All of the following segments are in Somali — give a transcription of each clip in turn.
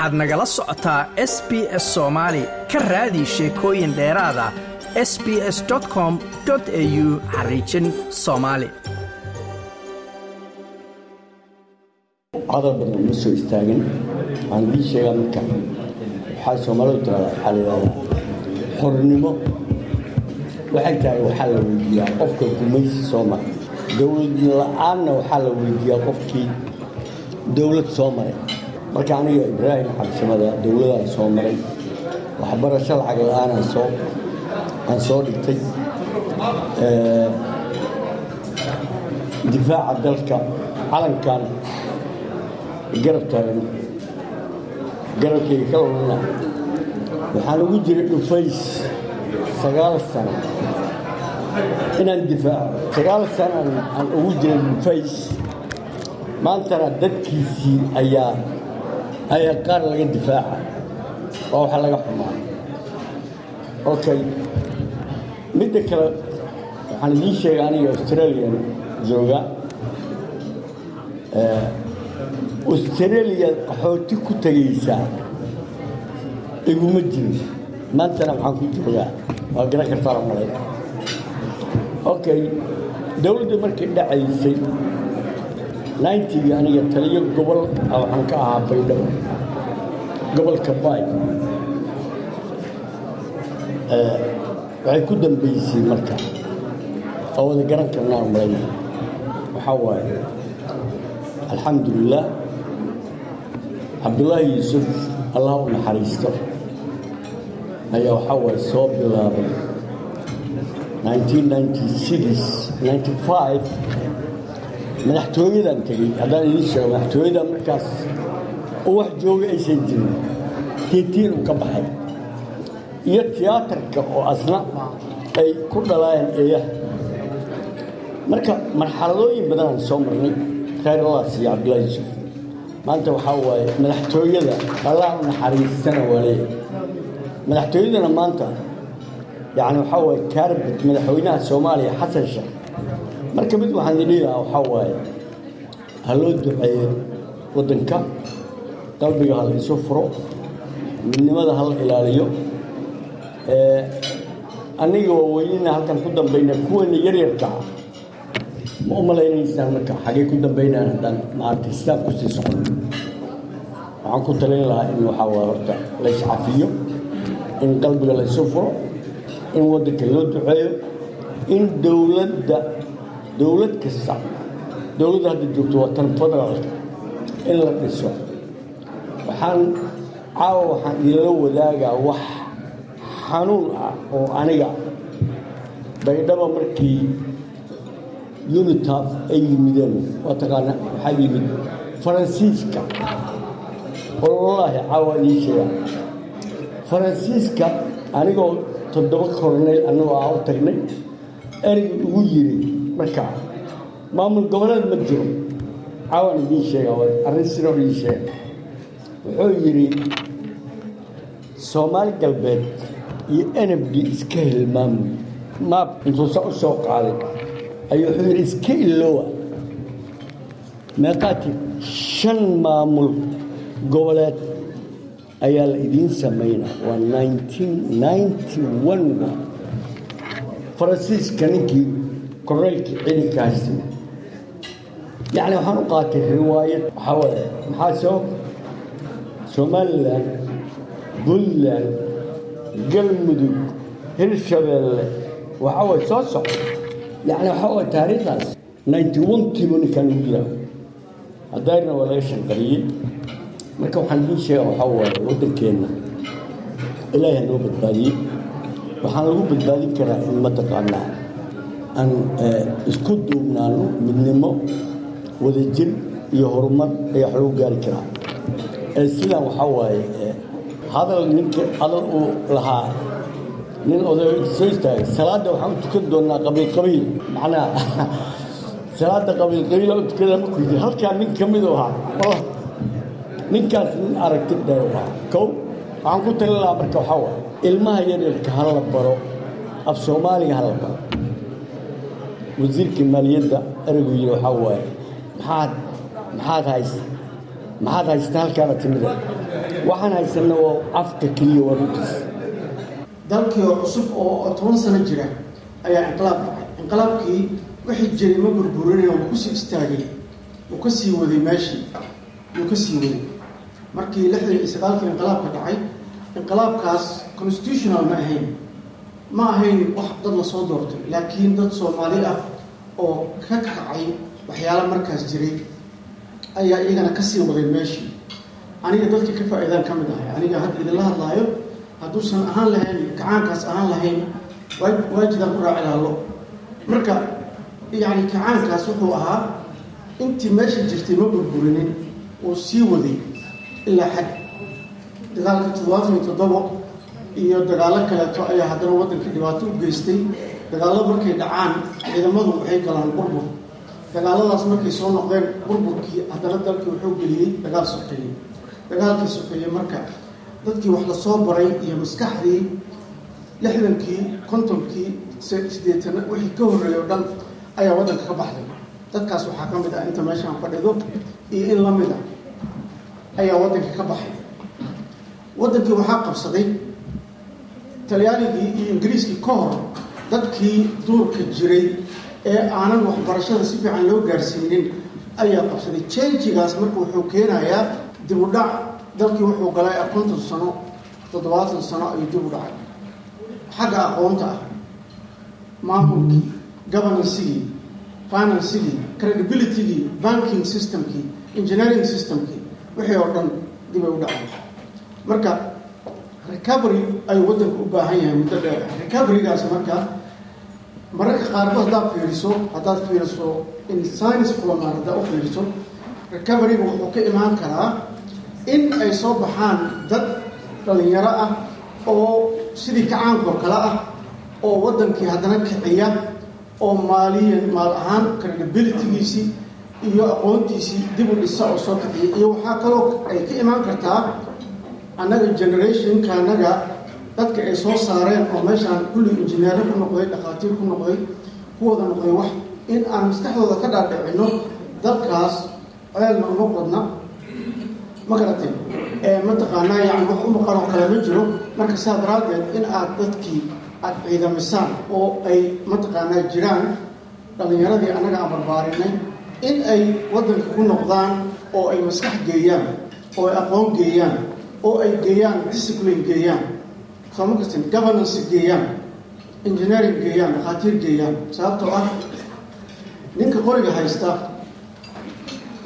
waxaad nagala socotaa s b s soomaali ka raadi sheekooyin dheeraada s b s com au xariijin soomaali hadal badan ma soo istaagin. Waxaan idii sheegaa marka. Waxaa soomaalidu tirada waxaa la yidhahdaa xornimo. Waxay tahay waxaa la weydiiyaa qofka gumaysi soo mara dowlad la'aanna waxaa la weydiiyaa qofkii dowlad soo maray marka aniga ibraahim cabdisamada dowladaan soo maray waxbarasho lacag soo aan soo dhigtay difaaca dalka calankan garab taagan garabkayga ka lulana waxaan ugu jiray dhufays sagaal sano. Inaan difaaco sagaal sano aan ugu jiray dhufays. Maantana dadkiisii ayaa ayaa qaar laga difaaca. Waa waxa laga xumaa. Okay midda kale waxaan idiin sheegay aniga australian jooga. Australia qaxooti ku tegaysaa iguma jirin maantana waxaan ku joogaa. Waa garan kartaan malay okay dowladda markay dhacaysay nintigii aniga taliyo gobol waxaan ka ahaa baydhabo gobolka baay. Waxay ku dambaysay marka. Oo wada garan karnaa waxaa waaye alxamdulilah cabdullaahi yuusuf allah u naxariisto ayaa waxaa waaye soo bilaabay madaxtooyadan tegey. Haddaan idiin sheego madaxtooyada markaas oo wax jooga aysan jirin keetiin uu ka baxay. Iyo tiyaatarka oo asna ay ku dhalaayeen eeyaha. Marka marxaladooyin badanaan soo marnay khayr allah siiyo cabdullaahi yuusuf. Maanta waxaa waaye madaxtooyada allah u naxariistana waa leeyahay madaxtooyadana maanta yacni waxaa waaye kaarbit madaxweynaha soomaaliya xasan sheekh marka mid waxaan idin lahaa waxaa waaye ha loo duceeyo waddanka qalbiga ha la isu furo midnimada ha la ilaaliyo aniga waaweynina halkan ku dambayna kuweena yaryarkaa ma u malaynaysaan marka xagee ku dambaynaan haddaan maaragtay sidaab ku sii socon? Waxaan ku talin lahaa in waxaa waaye horta la iscafiyo in qalbiga la isu furo in waddanka loo duceeyo in dowladda dowlad kasta dowladda hadda joogto waa tan federaalka in la dhiso. Waxaan caawa waxaan idinla wadaagaa wax xanuun ah oo aniga baydhaba markii unitaf ay yimideen waa taqaana waxaa yimid? Faransiiska. Wallaahi caawa idiin sheega. Faransiiska anigoo toddoba korneyl annagoo ah u tagnay ereygu ugu yiri markaa maamul goboleed ma jiro. Caawan idiin sheega arrin sinoo idiin sheega wuxuu yidhi soomaali galbeed iyo nfd iska hilmaamu maab intuusa u soo qaaday ayuu wuxuu yidhi iska iloowa meeqaati shan maamul goboleed ayaa la idiin samaynaa waa faransiiska ninkii koreylkii ciidankaasi yacni waxaan u qaatay riwaayad waxaa maxaa soo? Somalilan puntland galmudug hirshabeelle waxaa waye soo socda yacni waxaa waye taariikhdaas. ninety one kiibo ninkaan haddayrna waa laga marka waxaan idiin sheega waxaa waaye waddankeenna ilaahi ha noo badbaadiyey waxaan lagu badbaadin karaa in mataqaanaa aan isku duubnaano midnimo wadajir iyo horumar ayaa wax lagu gaari karaa. Sidaan waxaa waaye hadal ninka hadal uu lahaa nin oday soo istaagay salaadda waxaan u tukan doonaa qabiil qabiil. Macnaha salaadda qabiil qabiila u tukada markuu yidhi halkaa nin ka mid u ahaa ninkaas nin aragti dheer u ahaa. Kow waxaan ku talin lahaa marka waxaa waaye ilmaha yaryarka ha la baro af soomaaliga ha la baro wasiirka maaliyadda ereygu yidhi waxaa waaye maxaad maxaad haysta maxaad haysta halkaana timida waxaan haysanna waa afka keliya waa runtiis dalkii oo cusub oo toban sano jira ayaa inqilaab dhacay. Inqilaabkii wixii jiray ma burburinaya wuu ku sii istaagay wuu ka sii waday meeshii wuu ka sii waday. Markii lixdan iyo sagaalkii inqilaabka dhacay inqilaabkaas constitutional ma ahayn ma ahayn wax dad la soo doortay laakiin dad soomaali ah oo ka kacay waxyaala markaas jiray ayaa iyagana ka sii waday meeshii. Aniga dadkii ka faa-iidaan ka mid ahay aniga hadda idinla hadlaayo hadduusan ahaan lahayn kacaankaas ahaan lahayn waajidaan ku raaci lahalo marka yacni kacaankaas wuxuu ahaa intii meesha jirtay ma burburinin uu sii waday ilaa xad. Dagaalka toddobaatan iyo toddobo iyo dagaalo kaleeto ayaa haddana waddankii dhibaato u geystay. Dagaallo markay dhacaan ciidamadu waxay galaan burbur. Dagaaladaas markay soo noqdeen burburkii haddana dalkii wuxuu geliyey dagaal sokeeye dagaalkii sokeeye marka dadkii wax la soo baray iyo maskaxdii lixdankii kontonkii sideetana wixii ka horreeyay o dhan ayaa waddanka ka baxday. Dadkaas waxaa ka mid ah inta meeshaan fadhido iyo in la mid a ayaa waddanka ka baxay. Waddankii waxaa qabsaday talyaanigii iyo ingiriiskii ka hor dadkii duurka jiray ee aanan waxbarashada si fiican loo gaarsiinin ayaa qabsaday janjigaas marka wuxuu keenayaa dib u dhac. Dalkii wuxuu galay konton sano toddobaatan sano ayuu dib u dhacay. Xagga aqoonta ah maamulkii governancygii financygii credibilitygii banking systemkii engineering systemkii wixii oo dhan dibay u dhacay marka recovery ayuu waddanka u baahan yahay muddo dheer. Recoverygaas marka mararka qaarkood haddaad fiiriso haddaad fiiriso in science forman haddaad u fiiriso recoveryga wuxuu ka imaan karaa in ay soo baxaan dad dhalinyaro ah oo sidii kacaankoo kale ah oo waddankii haddana kiciya oo maaliyan maal ahaan credibilitygiisii iyo aqoontiisii dib u dhisa oo soo kiciya. Iyo waxaa kaloo ay ka imaan kartaa annaga generationka annaga dadka ay soo saareen oo meeshaan kulli injineero ku noqday dhakhaatiir ku noqday kuwada noqday wax in aan maskaxdooda ka dhaadhicino dalkaas ceelna uma qodna. Ma garatay mataqaanaa yani wax u maqan oo kale ma jiro. Marka saa daraaddeed in aad dadkii aad ciidamisaan oo ay mataqaanaa jiraan dhallinyaradii annaga aan barbaarinay in ay waddanka ku noqdaan oo ay maskax geeyaan oo ay aqoon geeyaan oo ay geeyaan discipline geeyaan soo ma governance geeyaan engineering geeyaan dhakhaatiir geeyaan sababtoo ah ninka qoriga haysta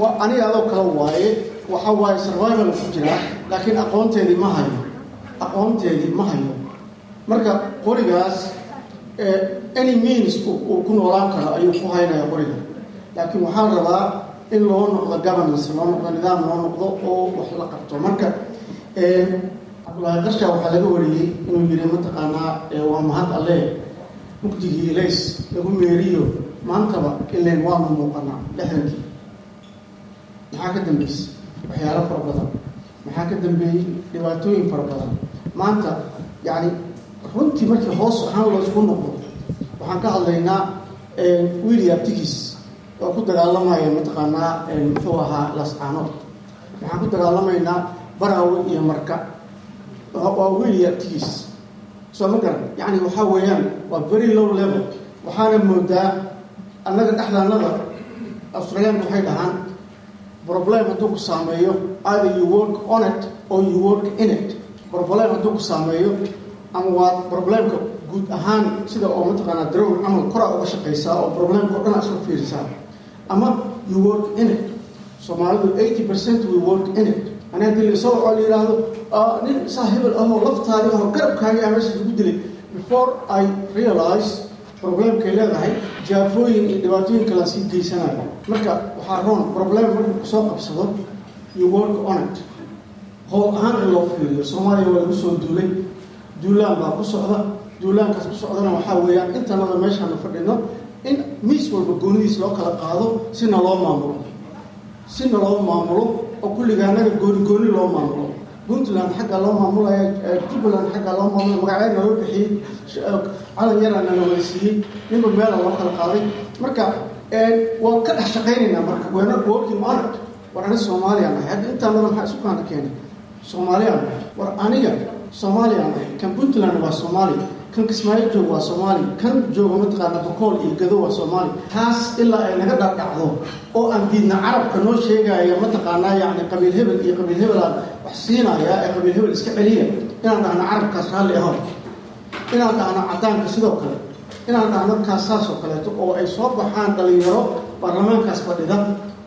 waa aniga adoo kala waaye waxa waaye survival ku jiraa laakiin aqoonteedii ma hayo aqoonteedii ma hayo. Marka qorigaas any means uu ku noolaan karo ayuu ku haynaya qoriga. Laakiin waxaa rabaa in loo noqdo governance loo noqdo nidaam loo noqdo oo wax la qabto. Marka cabdulaahi qasha waxaa laga wariyey inuu yiri mataqaanaa waa mahad alle. Mugdigii ilays lagu meeriyo maantaba ileen waanu muuqanaa lixdankii maxaa ka dambeysay? Waxyaalo fara badan. Maxaa ka dambeeyey dhibaatooyin fara badan. Maanta yacni runtii markii hoos ahaan loosku noqdo waxaan ka hadlaynaa wiili abtigiis oo ku dagaalamaya mataqaanaa muxuu ahaa lascaanood waxaan ku dagaalamaynaa baraawe iyo marka. Waa wiili abtigiis soo ma garan? Yacni waxaa weeyaan waa very low level. Waxaana moodaa annaga dhexdaanada australiyaanku waxay dhahaan problem hadduu ku saameeyo either you work on it or you work in it. Problem hadduu ku saameeyo ama waa problemka guud ahaan sida oo mataqaanaa drown camal koraa uga shaqaysaa oo problemka o dhan isku fiirisaa. Ama you work in it. Soomaalidu eighty percent we work in it ani haddii laisoo waco la yidhaahdo nin saa hebel ahoo laftaadi ahoo garabkaagi ah meesha lagu dilay. Before i realize problemkay leedahay jaafooyin iyo dhibaatooyin kala sii geysanayo. Marka waxaa roon problem markuu ku soo qabsado you work on it. Hool ahaan in loo fiiriyo soomaaliya waa lagu soo duulay. Duulaan baa ku socda. Duulaankaas ku socdana waxaa weeyaan intanada meeshaanu fadhino in miis walba goonidiis loo kala qaado sina loo maamulo. Sina loo maamulo oo kulliga annaga gooni gooni loo maamulo. Puntland xagga loo maamulaya jubbaland xagga loo maamulaya magacyada naloo bixiyey calan yaraa nala wada siiyey. Ninba meela loo kala qaaday. Marka waan ka dhex shaqaynaynaa marka weena working on it war ani soomaaliya nahay hadda intaanada maxaa isu kaana keenay. Soomaaliyaan war aniga soomaaliyaan ahay. Kan puntland waa soomaali kan kismaayo jooga waa soomaali kan jooga mataqaana bokool iyo gado waa soomaali. Taas ilaa ay naga dhardhacdo oo aan diidna carabka noo sheegaya mataqaanaa yacni qabiil hebel iyo qabiil hebelaan wax siinaya ee qabiil hebel iska celiya? Inaan dhahno carabkaas raalli aho. Inaan dhahno caddaanka sidoo kale. Inaan dhahno kaas oo kaleeto oo ay soo baxaan dhalinyaro baarlamaankaas fadhida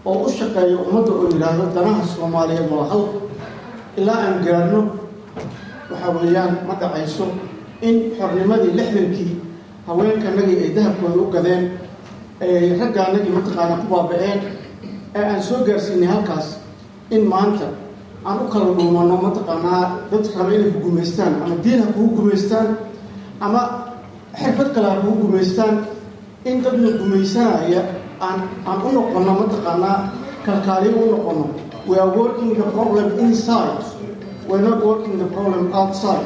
oo u shaqeeya ummadda oo yidhaahdo danaha soomaaliyeed waa hal ilaa aan gaarno waxa weeyaan ma dhacayso in xornimadii lixdankii haweenkanagii ay dahabkooda u gadeen ay raggaanagii mataqaanaa ku baaba-een ee aan soo gaarsiinay halkaas in maanta aan u kala dhuumano mataqaanaa dad raba inay ku gumaystaan ama diin ha kugu gumaystaan ama xirfad kale ha kugu gumaystaan in dadna gumaysanaya aan aan u noqono mataqaanaa kalkaaliyo u noqono we are working the problem inside. We're not working the problem outside